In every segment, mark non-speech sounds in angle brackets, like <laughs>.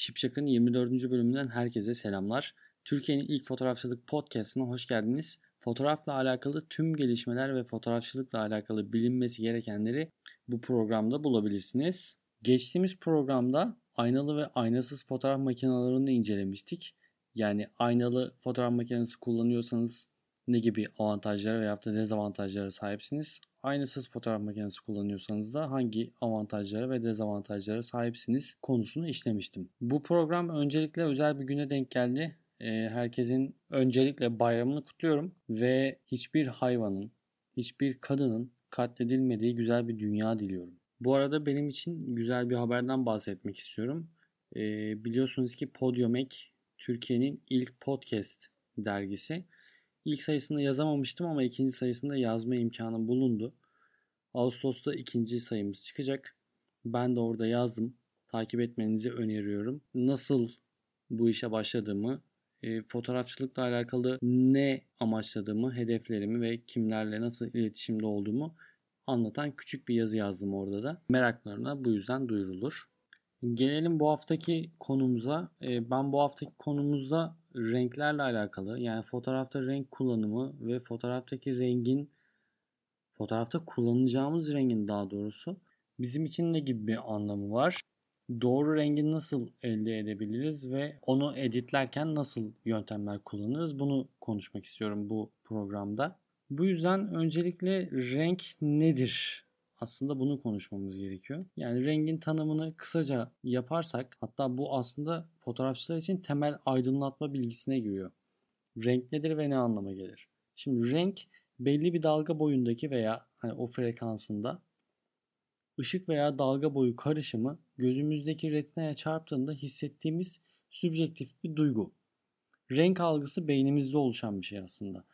Şipşak'ın 24. bölümünden herkese selamlar. Türkiye'nin ilk fotoğrafçılık podcastına hoş geldiniz. Fotoğrafla alakalı tüm gelişmeler ve fotoğrafçılıkla alakalı bilinmesi gerekenleri bu programda bulabilirsiniz. Geçtiğimiz programda aynalı ve aynasız fotoğraf makinalarını incelemiştik. Yani aynalı fotoğraf makinesi kullanıyorsanız ne gibi avantajlara veya da dezavantajlara sahipsiniz? Aynasız fotoğraf makinesi kullanıyorsanız da hangi avantajlara ve dezavantajlara sahipsiniz konusunu işlemiştim. Bu program öncelikle özel bir güne denk geldi. Herkesin öncelikle bayramını kutluyorum ve hiçbir hayvanın, hiçbir kadının katledilmediği güzel bir dünya diliyorum. Bu arada benim için güzel bir haberden bahsetmek istiyorum. biliyorsunuz ki Podium Ek Türkiye'nin ilk podcast dergisi. İlk sayısında yazamamıştım ama ikinci sayısında yazma imkanı bulundu. Ağustos'ta ikinci sayımız çıkacak. Ben de orada yazdım. Takip etmenizi öneriyorum. Nasıl bu işe başladığımı, e, fotoğrafçılıkla alakalı ne amaçladığımı, hedeflerimi ve kimlerle nasıl iletişimde olduğumu anlatan küçük bir yazı yazdım orada da. Meraklarına bu yüzden duyurulur. Gelelim bu haftaki konumuza. E, ben bu haftaki konumuzda renklerle alakalı yani fotoğrafta renk kullanımı ve fotoğraftaki rengin fotoğrafta kullanacağımız rengin daha doğrusu bizim için ne gibi bir anlamı var? Doğru rengi nasıl elde edebiliriz ve onu editlerken nasıl yöntemler kullanırız? Bunu konuşmak istiyorum bu programda. Bu yüzden öncelikle renk nedir? Aslında bunu konuşmamız gerekiyor. Yani rengin tanımını kısaca yaparsak hatta bu aslında fotoğrafçılar için temel aydınlatma bilgisine giriyor. Renk nedir ve ne anlama gelir? Şimdi renk belli bir dalga boyundaki veya hani o frekansında ışık veya dalga boyu karışımı gözümüzdeki retinaya çarptığında hissettiğimiz sübjektif bir duygu. Renk algısı beynimizde oluşan bir şey aslında.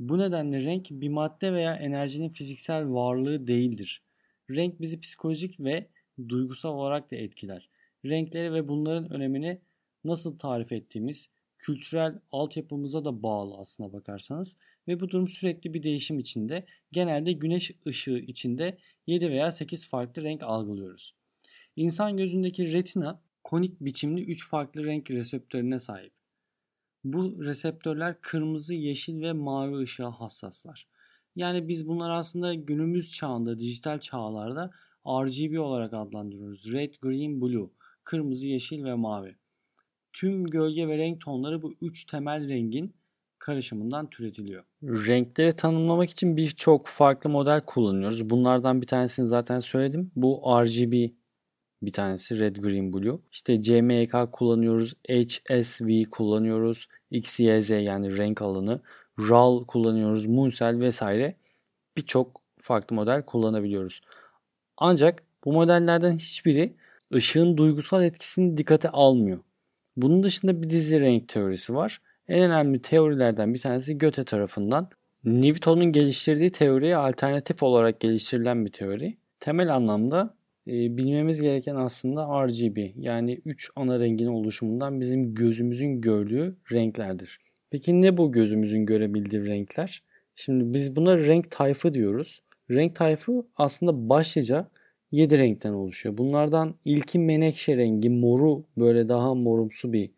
Bu nedenle renk bir madde veya enerjinin fiziksel varlığı değildir. Renk bizi psikolojik ve duygusal olarak da etkiler. Renkleri ve bunların önemini nasıl tarif ettiğimiz kültürel altyapımıza da bağlı aslına bakarsanız ve bu durum sürekli bir değişim içinde. Genelde güneş ışığı içinde 7 veya 8 farklı renk algılıyoruz. İnsan gözündeki retina konik biçimli 3 farklı renk reseptörüne sahip. Bu reseptörler kırmızı, yeşil ve mavi ışığa hassaslar. Yani biz bunlar aslında günümüz çağında, dijital çağlarda RGB olarak adlandırıyoruz. Red, green, blue. Kırmızı, yeşil ve mavi. Tüm gölge ve renk tonları bu üç temel rengin karışımından türetiliyor. Renkleri tanımlamak için birçok farklı model kullanıyoruz. Bunlardan bir tanesini zaten söyledim. Bu RGB bir tanesi Red, Green, Blue. İşte CMYK kullanıyoruz. HSV kullanıyoruz. XYZ yani renk alanı. RAL kullanıyoruz, Munsel vesaire birçok farklı model kullanabiliyoruz. Ancak bu modellerden hiçbiri ışığın duygusal etkisini dikkate almıyor. Bunun dışında bir dizi renk teorisi var. En önemli teorilerden bir tanesi Göte tarafından Newton'un geliştirdiği teoriye alternatif olarak geliştirilen bir teori. Temel anlamda e, bilmemiz gereken aslında RGB yani 3 ana rengin oluşumundan bizim gözümüzün gördüğü renklerdir. Peki ne bu gözümüzün görebildiği renkler? Şimdi biz buna renk tayfı diyoruz. Renk tayfı aslında başlıca 7 renkten oluşuyor. Bunlardan ilki menekşe rengi, moru böyle daha morumsu bir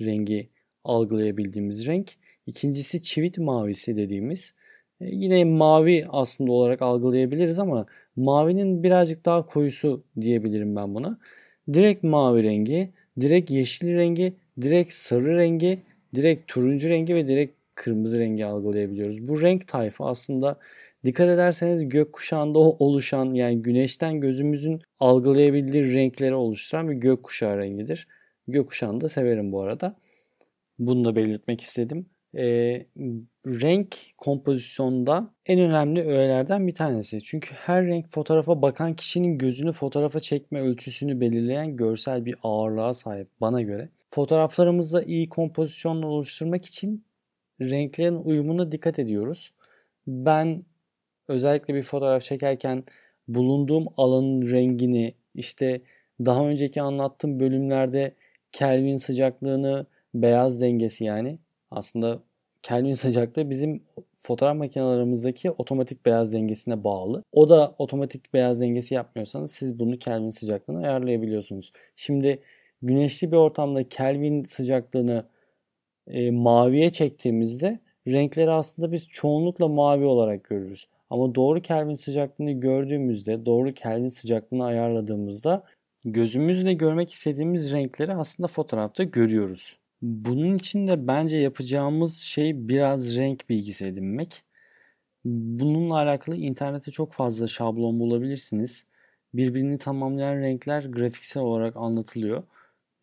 rengi algılayabildiğimiz renk. İkincisi çivit mavisi dediğimiz. E, yine mavi aslında olarak algılayabiliriz ama mavinin birazcık daha koyusu diyebilirim ben buna. Direkt mavi rengi, direkt yeşil rengi, direkt sarı rengi direkt turuncu rengi ve direkt kırmızı rengi algılayabiliyoruz. Bu renk tayfı aslında dikkat ederseniz gökkuşağında oluşan yani güneşten gözümüzün algılayabildiği renkleri oluşturan bir gökkuşağı rengidir. Gökkuşağını da severim bu arada. Bunu da belirtmek istedim. E, renk kompozisyonda en önemli öğelerden bir tanesi. Çünkü her renk fotoğrafa bakan kişinin gözünü fotoğrafa çekme ölçüsünü belirleyen görsel bir ağırlığa sahip bana göre. Fotoğraflarımızda iyi kompozisyonla oluşturmak için renklerin uyumuna dikkat ediyoruz. Ben özellikle bir fotoğraf çekerken bulunduğum alanın rengini işte daha önceki anlattığım bölümlerde Kelvin sıcaklığını, beyaz dengesi yani aslında Kelvin sıcaklığı bizim fotoğraf makinelerimizdeki otomatik beyaz dengesine bağlı. O da otomatik beyaz dengesi yapmıyorsanız siz bunu Kelvin sıcaklığına ayarlayabiliyorsunuz. Şimdi güneşli bir ortamda Kelvin sıcaklığını e, maviye çektiğimizde renkleri aslında biz çoğunlukla mavi olarak görürüz. Ama doğru Kelvin sıcaklığını gördüğümüzde, doğru Kelvin sıcaklığını ayarladığımızda gözümüzle görmek istediğimiz renkleri aslında fotoğrafta görüyoruz. Bunun için de bence yapacağımız şey biraz renk bilgisi edinmek. Bununla alakalı internette çok fazla şablon bulabilirsiniz. Birbirini tamamlayan renkler grafiksel olarak anlatılıyor.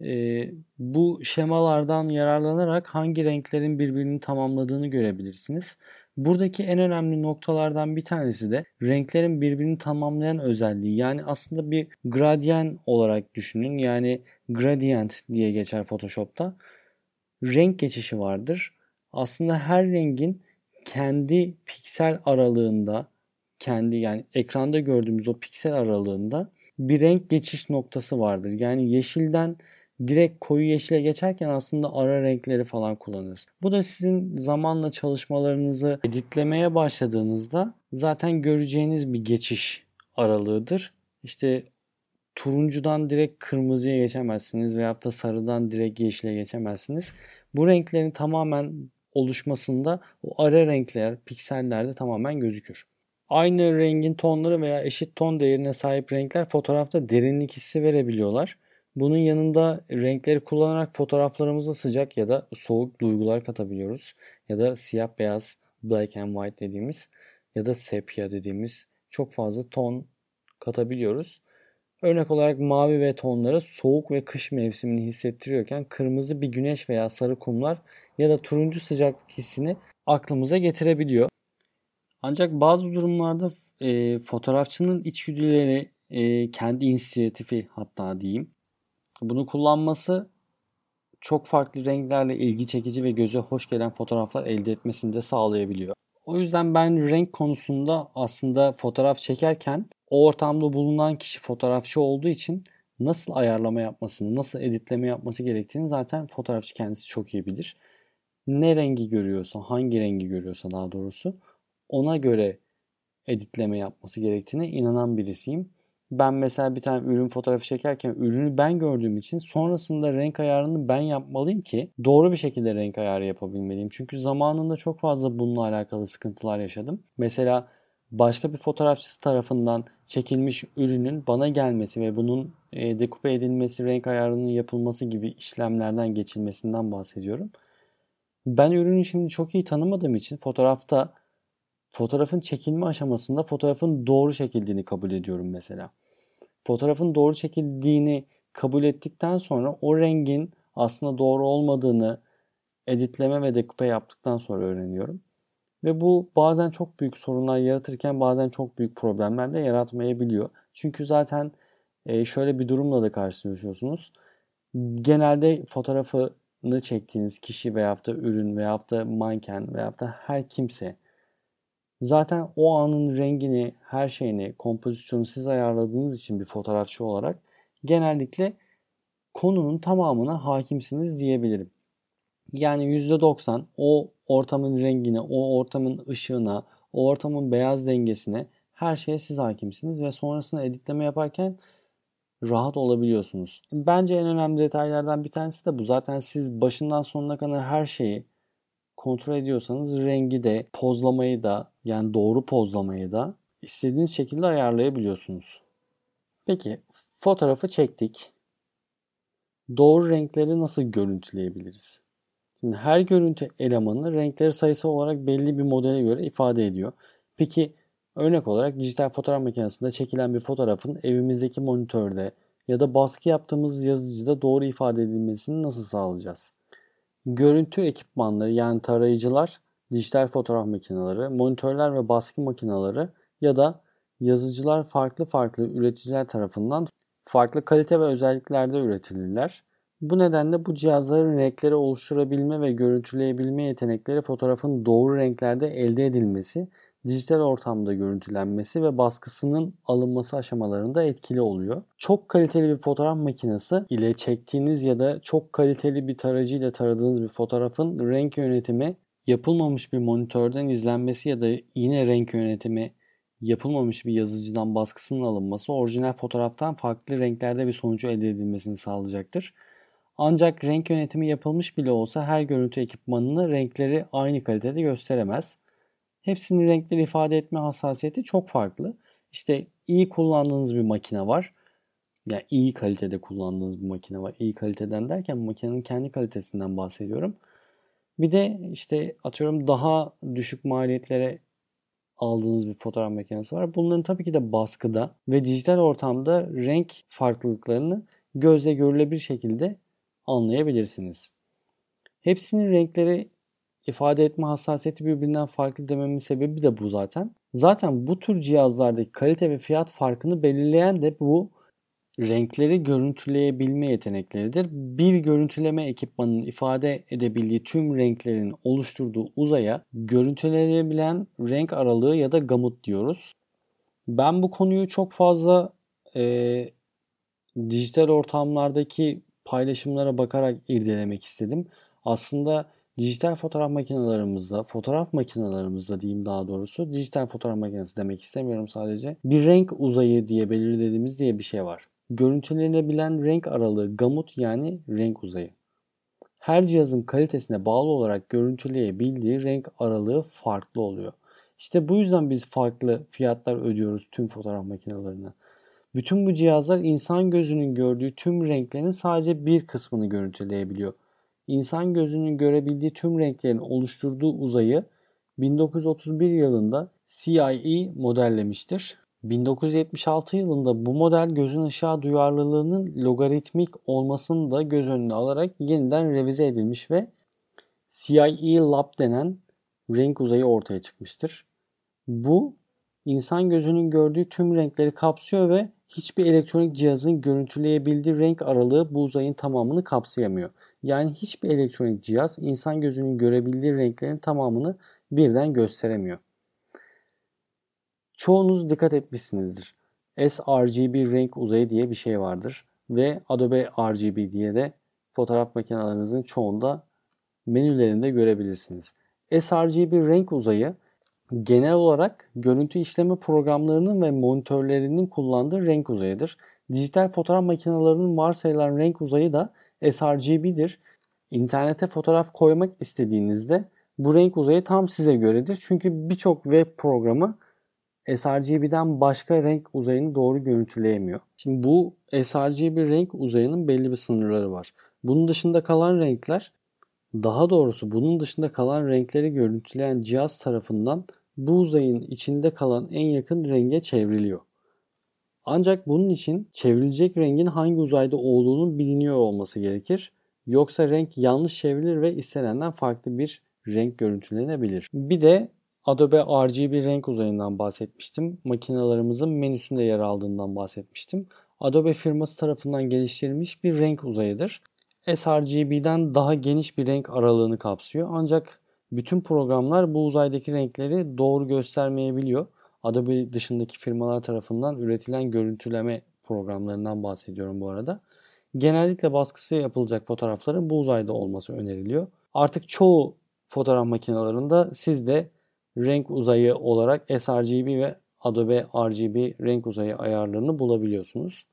Ee, bu şemalardan yararlanarak hangi renklerin birbirini tamamladığını görebilirsiniz. Buradaki en önemli noktalardan bir tanesi de renklerin birbirini tamamlayan özelliği. Yani aslında bir gradient olarak düşünün. Yani gradient diye geçer Photoshop'ta. Renk geçişi vardır. Aslında her rengin kendi piksel aralığında kendi yani ekranda gördüğümüz o piksel aralığında bir renk geçiş noktası vardır. Yani yeşilden direkt koyu yeşile geçerken aslında ara renkleri falan kullanırız. Bu da sizin zamanla çalışmalarınızı editlemeye başladığınızda zaten göreceğiniz bir geçiş aralığıdır. İşte turuncudan direkt kırmızıya geçemezsiniz veya da sarıdan direkt yeşile geçemezsiniz. Bu renklerin tamamen oluşmasında o ara renkler, piksellerde tamamen gözükür. Aynı rengin tonları veya eşit ton değerine sahip renkler fotoğrafta derinlik hissi verebiliyorlar. Bunun yanında renkleri kullanarak fotoğraflarımıza sıcak ya da soğuk duygular katabiliyoruz. Ya da siyah beyaz black and white dediğimiz ya da sepia dediğimiz çok fazla ton katabiliyoruz. Örnek olarak mavi ve tonları soğuk ve kış mevsimini hissettiriyorken kırmızı bir güneş veya sarı kumlar ya da turuncu sıcaklık hissini aklımıza getirebiliyor. Ancak bazı durumlarda e, fotoğrafçının içgüdüleri e, kendi inisiyatifi hatta diyeyim bunu kullanması çok farklı renklerle ilgi çekici ve göze hoş gelen fotoğraflar elde etmesini de sağlayabiliyor. O yüzden ben renk konusunda aslında fotoğraf çekerken o ortamda bulunan kişi fotoğrafçı olduğu için nasıl ayarlama yapmasını, nasıl editleme yapması gerektiğini zaten fotoğrafçı kendisi çok iyi bilir. Ne rengi görüyorsa, hangi rengi görüyorsa daha doğrusu ona göre editleme yapması gerektiğine inanan birisiyim ben mesela bir tane ürün fotoğrafı çekerken ürünü ben gördüğüm için sonrasında renk ayarını ben yapmalıyım ki doğru bir şekilde renk ayarı yapabilmeliyim. Çünkü zamanında çok fazla bununla alakalı sıkıntılar yaşadım. Mesela başka bir fotoğrafçısı tarafından çekilmiş ürünün bana gelmesi ve bunun e, dekupe edilmesi, renk ayarının yapılması gibi işlemlerden geçilmesinden bahsediyorum. Ben ürünü şimdi çok iyi tanımadığım için fotoğrafta fotoğrafın çekilme aşamasında fotoğrafın doğru çekildiğini kabul ediyorum mesela. Fotoğrafın doğru çekildiğini kabul ettikten sonra o rengin aslında doğru olmadığını editleme ve dekupe yaptıktan sonra öğreniyorum. Ve bu bazen çok büyük sorunlar yaratırken bazen çok büyük problemler de yaratmayabiliyor. Çünkü zaten e, şöyle bir durumla da karşılaşıyorsunuz. Genelde fotoğrafını çektiğiniz kişi veya da ürün veya da manken veya da her kimse Zaten o anın rengini, her şeyini, kompozisyonu siz ayarladığınız için bir fotoğrafçı olarak genellikle konunun tamamına hakimsiniz diyebilirim. Yani %90 o ortamın rengine, o ortamın ışığına, o ortamın beyaz dengesine her şeye siz hakimsiniz ve sonrasında editleme yaparken rahat olabiliyorsunuz. Bence en önemli detaylardan bir tanesi de bu. Zaten siz başından sonuna kadar her şeyi kontrol ediyorsanız rengi de pozlamayı da yani doğru pozlamayı da istediğiniz şekilde ayarlayabiliyorsunuz. Peki fotoğrafı çektik. Doğru renkleri nasıl görüntüleyebiliriz? Şimdi her görüntü elemanı renkleri sayısı olarak belli bir modele göre ifade ediyor. Peki örnek olarak dijital fotoğraf makinesinde çekilen bir fotoğrafın evimizdeki monitörde ya da baskı yaptığımız yazıcıda doğru ifade edilmesini nasıl sağlayacağız? Görüntü ekipmanları yani tarayıcılar, dijital fotoğraf makineleri, monitörler ve baskı makineleri ya da yazıcılar farklı farklı üreticiler tarafından farklı kalite ve özelliklerde üretilirler. Bu nedenle bu cihazların renkleri oluşturabilme ve görüntüleyebilme yetenekleri fotoğrafın doğru renklerde elde edilmesi dijital ortamda görüntülenmesi ve baskısının alınması aşamalarında etkili oluyor. Çok kaliteli bir fotoğraf makinesi ile çektiğiniz ya da çok kaliteli bir tarayıcı ile taradığınız bir fotoğrafın renk yönetimi yapılmamış bir monitörden izlenmesi ya da yine renk yönetimi yapılmamış bir yazıcıdan baskısının alınması orijinal fotoğraftan farklı renklerde bir sonucu elde edilmesini sağlayacaktır. Ancak renk yönetimi yapılmış bile olsa her görüntü ekipmanını renkleri aynı kalitede gösteremez. Hepsinin renkleri ifade etme hassasiyeti çok farklı. İşte iyi kullandığınız bir makine var. Yani iyi kalitede kullandığınız bir makine var. İyi kaliteden derken makinenin kendi kalitesinden bahsediyorum. Bir de işte atıyorum daha düşük maliyetlere aldığınız bir fotoğraf makinesi var. Bunların tabii ki de baskıda ve dijital ortamda renk farklılıklarını gözle görülebilir şekilde anlayabilirsiniz. Hepsinin renkleri ifade etme hassasiyeti birbirinden farklı dememin sebebi de bu zaten. Zaten bu tür cihazlardaki kalite ve fiyat farkını belirleyen de bu renkleri görüntüleyebilme yetenekleridir. Bir görüntüleme ekipmanının ifade edebildiği tüm renklerin oluşturduğu uzaya görüntülenebilen renk aralığı ya da gamut diyoruz. Ben bu konuyu çok fazla e, dijital ortamlardaki paylaşımlara bakarak irdelemek istedim. Aslında dijital fotoğraf makinelerimizde, fotoğraf makinelerimizde diyeyim daha doğrusu, dijital fotoğraf makinesi demek istemiyorum sadece. Bir renk uzayı diye belirlediğimiz diye bir şey var. Görüntülenebilen renk aralığı gamut yani renk uzayı. Her cihazın kalitesine bağlı olarak görüntüleyebildiği renk aralığı farklı oluyor. İşte bu yüzden biz farklı fiyatlar ödüyoruz tüm fotoğraf makinelerine. Bütün bu cihazlar insan gözünün gördüğü tüm renklerin sadece bir kısmını görüntüleyebiliyor. İnsan gözünün görebildiği tüm renklerin oluşturduğu uzayı 1931 yılında CIE modellemiştir. 1976 yılında bu model gözün ışığa duyarlılığının logaritmik olmasını da göz önüne alarak yeniden revize edilmiş ve CIE Lab denen renk uzayı ortaya çıkmıştır. Bu insan gözünün gördüğü tüm renkleri kapsıyor ve hiçbir elektronik cihazın görüntüleyebildiği renk aralığı bu uzayın tamamını kapsayamıyor. Yani hiçbir elektronik cihaz insan gözünün görebildiği renklerin tamamını birden gösteremiyor. Çoğunuz dikkat etmişsinizdir. sRGB renk uzayı diye bir şey vardır ve Adobe RGB diye de fotoğraf makinelerinizin çoğunda menülerinde görebilirsiniz. sRGB renk uzayı genel olarak görüntü işleme programlarının ve monitörlerinin kullandığı renk uzayıdır. Dijital fotoğraf makinelerinin varsayılan renk uzayı da sRGB'dir. İnternete fotoğraf koymak istediğinizde bu renk uzayı tam size göredir. Çünkü birçok web programı sRGB'den başka renk uzayını doğru görüntüleyemiyor. Şimdi bu sRGB renk uzayının belli bir sınırları var. Bunun dışında kalan renkler daha doğrusu bunun dışında kalan renkleri görüntüleyen cihaz tarafından bu uzayın içinde kalan en yakın renge çevriliyor. Ancak bunun için çevrilecek rengin hangi uzayda olduğunu biliniyor olması gerekir. Yoksa renk yanlış çevrilir ve istenenden farklı bir renk görüntülenebilir. Bir de Adobe RGB renk uzayından bahsetmiştim. Makinalarımızın menüsünde yer aldığından bahsetmiştim. Adobe firması tarafından geliştirilmiş bir renk uzayıdır. sRGB'den daha geniş bir renk aralığını kapsıyor. Ancak bütün programlar bu uzaydaki renkleri doğru göstermeyebiliyor. Adobe dışındaki firmalar tarafından üretilen görüntüleme programlarından bahsediyorum bu arada. Genellikle baskısı yapılacak fotoğrafların bu uzayda olması öneriliyor. Artık çoğu fotoğraf makinelerinde siz de renk uzayı olarak sRGB ve Adobe RGB renk uzayı ayarlarını bulabiliyorsunuz.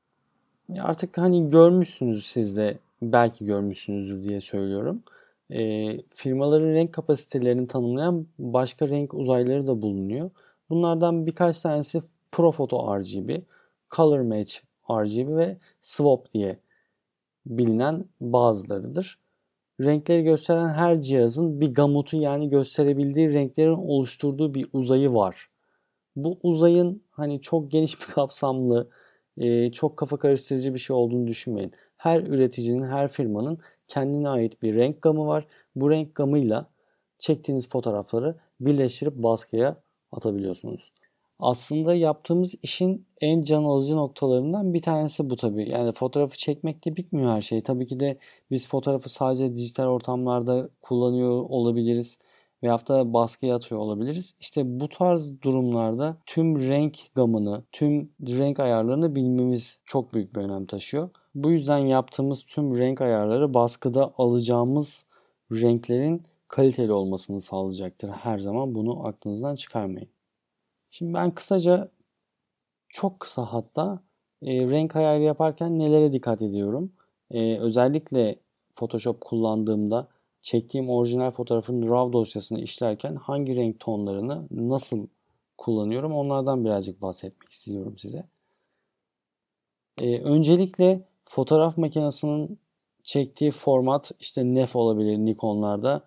Artık hani görmüşsünüz siz de belki görmüşsünüzdür diye söylüyorum. E, firmaların renk kapasitelerini tanımlayan başka renk uzayları da bulunuyor. Bunlardan birkaç tanesi Profoto RGB, Color Match RGB ve Swap diye bilinen bazılarıdır. Renkleri gösteren her cihazın bir gamutu yani gösterebildiği renklerin oluşturduğu bir uzayı var. Bu uzayın hani çok geniş bir <laughs> kapsamlı, e, çok kafa karıştırıcı bir şey olduğunu düşünmeyin. Her üreticinin, her firmanın kendine ait bir renk gamı var. Bu renk gamıyla çektiğiniz fotoğrafları birleştirip baskıya atabiliyorsunuz. Aslında yaptığımız işin en can alıcı noktalarından bir tanesi bu tabii. Yani fotoğrafı çekmekle bitmiyor her şey. Tabii ki de biz fotoğrafı sadece dijital ortamlarda kullanıyor olabiliriz veyahut da baskıya atıyor olabiliriz. İşte bu tarz durumlarda tüm renk gamını, tüm renk ayarlarını bilmemiz çok büyük bir önem taşıyor. Bu yüzden yaptığımız tüm renk ayarları baskıda alacağımız renklerin kaliteli olmasını sağlayacaktır. Her zaman bunu aklınızdan çıkarmayın. Şimdi ben kısaca çok kısa hatta e, renk ayarı yaparken nelere dikkat ediyorum? E, özellikle Photoshop kullandığımda çektiğim orijinal fotoğrafın RAW dosyasını işlerken hangi renk tonlarını nasıl kullanıyorum onlardan birazcık bahsetmek istiyorum size. Ee, öncelikle fotoğraf makinesinin çektiği format işte NEF olabilir Nikon'larda.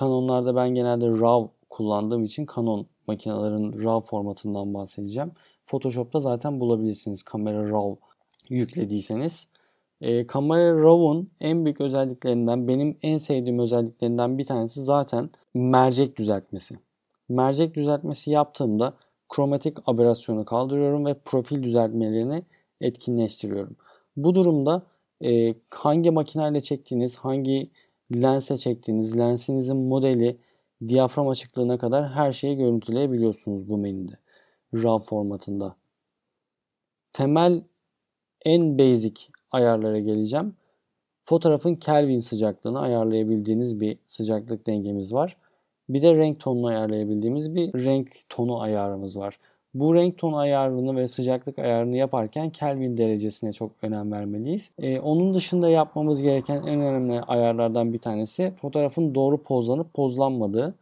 Canon'larda ben genelde RAW kullandığım için Canon makinelerin RAW formatından bahsedeceğim. Photoshop'ta zaten bulabilirsiniz kamera RAW yüklediyseniz. E, kamera RAW'un en büyük özelliklerinden, benim en sevdiğim özelliklerinden bir tanesi zaten mercek düzeltmesi. Mercek düzeltmesi yaptığımda kromatik aberasyonu kaldırıyorum ve profil düzeltmelerini etkinleştiriyorum. Bu durumda e, hangi makineyle çektiğiniz, hangi lense çektiğiniz, lensinizin modeli, diyafram açıklığına kadar her şeyi görüntüleyebiliyorsunuz bu menüde. RAW formatında. Temel en basic ayarlara geleceğim. Fotoğrafın Kelvin sıcaklığını ayarlayabildiğiniz bir sıcaklık dengemiz var. Bir de renk tonunu ayarlayabildiğimiz bir renk tonu ayarımız var. Bu renk tonu ayarını ve sıcaklık ayarını yaparken Kelvin derecesine çok önem vermeliyiz. Ee, onun dışında yapmamız gereken en önemli ayarlardan bir tanesi fotoğrafın doğru pozlanıp pozlanmadığı.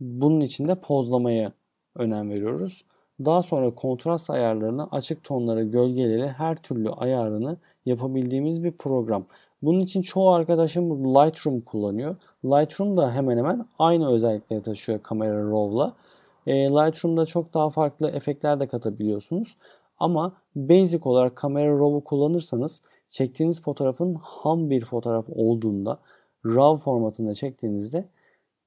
Bunun için de pozlamaya önem veriyoruz. Daha sonra kontrast ayarlarını, açık tonları, gölgeleri, her türlü ayarını yapabildiğimiz bir program. Bunun için çoğu arkadaşım Lightroom kullanıyor. Lightroom da hemen hemen aynı özellikleri taşıyor kamera RAW'la. E, Lightroom'da çok daha farklı efektler de katabiliyorsunuz. Ama basic olarak kamera RAW'u kullanırsanız çektiğiniz fotoğrafın ham bir fotoğraf olduğunda RAW formatında çektiğinizde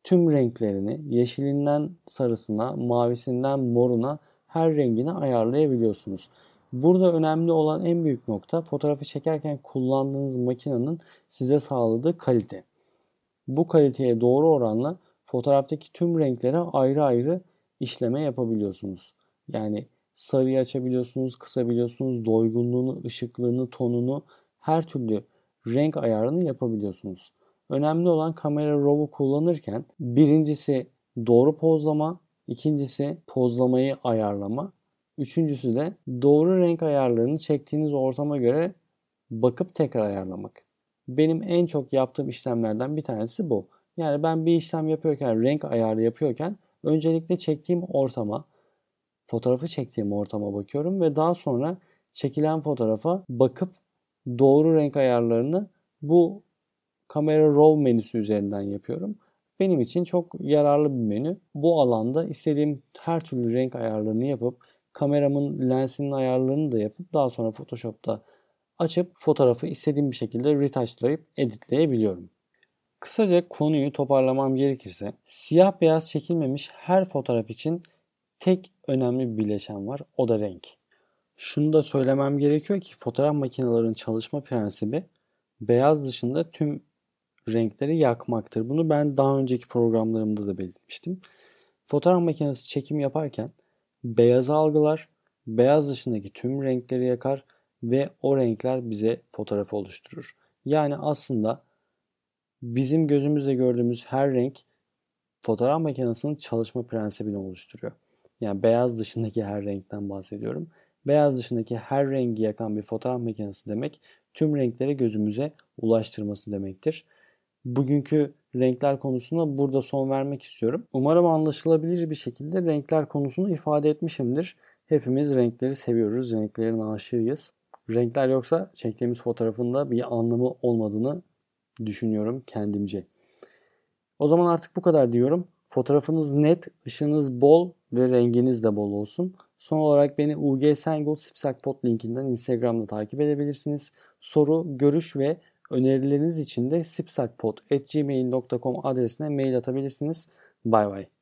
tüm renklerini yeşilinden sarısına, mavisinden moruna her rengini ayarlayabiliyorsunuz. Burada önemli olan en büyük nokta fotoğrafı çekerken kullandığınız makinenin size sağladığı kalite. Bu kaliteye doğru oranla fotoğraftaki tüm renklere ayrı ayrı işleme yapabiliyorsunuz. Yani sarıyı açabiliyorsunuz, kısabiliyorsunuz, doygunluğunu, ışıklığını, tonunu, her türlü renk ayarını yapabiliyorsunuz. Önemli olan kamera RAW'u kullanırken birincisi doğru pozlama, ikincisi pozlamayı ayarlama, üçüncüsü de doğru renk ayarlarını çektiğiniz ortama göre bakıp tekrar ayarlamak. Benim en çok yaptığım işlemlerden bir tanesi bu. Yani ben bir işlem yapıyorken, renk ayarı yapıyorken öncelikle çektiğim ortama, fotoğrafı çektiğim ortama bakıyorum ve daha sonra çekilen fotoğrafa bakıp doğru renk ayarlarını bu kamera RAW menüsü üzerinden yapıyorum. Benim için çok yararlı bir menü. Bu alanda istediğim her türlü renk ayarlarını yapıp kameramın lensinin ayarlarını da yapıp daha sonra Photoshop'ta açıp fotoğrafı istediğim bir şekilde retouchlayıp editleyebiliyorum. Kısaca konuyu toparlamam gerekirse siyah beyaz çekilmemiş her fotoğraf için tek önemli bir bileşen var. O da renk. Şunu da söylemem gerekiyor ki fotoğraf makinelerinin çalışma prensibi beyaz dışında tüm renkleri yakmaktır. Bunu ben daha önceki programlarımda da belirtmiştim. Fotoğraf makinesi çekim yaparken beyazı algılar, beyaz dışındaki tüm renkleri yakar ve o renkler bize fotoğrafı oluşturur. Yani aslında bizim gözümüzle gördüğümüz her renk fotoğraf makinesinin çalışma prensibini oluşturuyor. Yani beyaz dışındaki her renkten bahsediyorum. Beyaz dışındaki her rengi yakan bir fotoğraf makinesi demek tüm renkleri gözümüze ulaştırması demektir. Bugünkü renkler konusuna burada son vermek istiyorum. Umarım anlaşılabilir bir şekilde renkler konusunu ifade etmişimdir. Hepimiz renkleri seviyoruz, renklerin aşığıyız. Renkler yoksa çektiğimiz fotoğrafında bir anlamı olmadığını düşünüyorum kendimce. O zaman artık bu kadar diyorum. Fotoğrafınız net, ışığınız bol ve renginiz de bol olsun. Son olarak beni UG Sengol Sipsakpot linkinden Instagram'da takip edebilirsiniz. Soru, görüş ve önerileriniz için de sipsakpot.gmail.com adresine mail atabilirsiniz. Bay bay.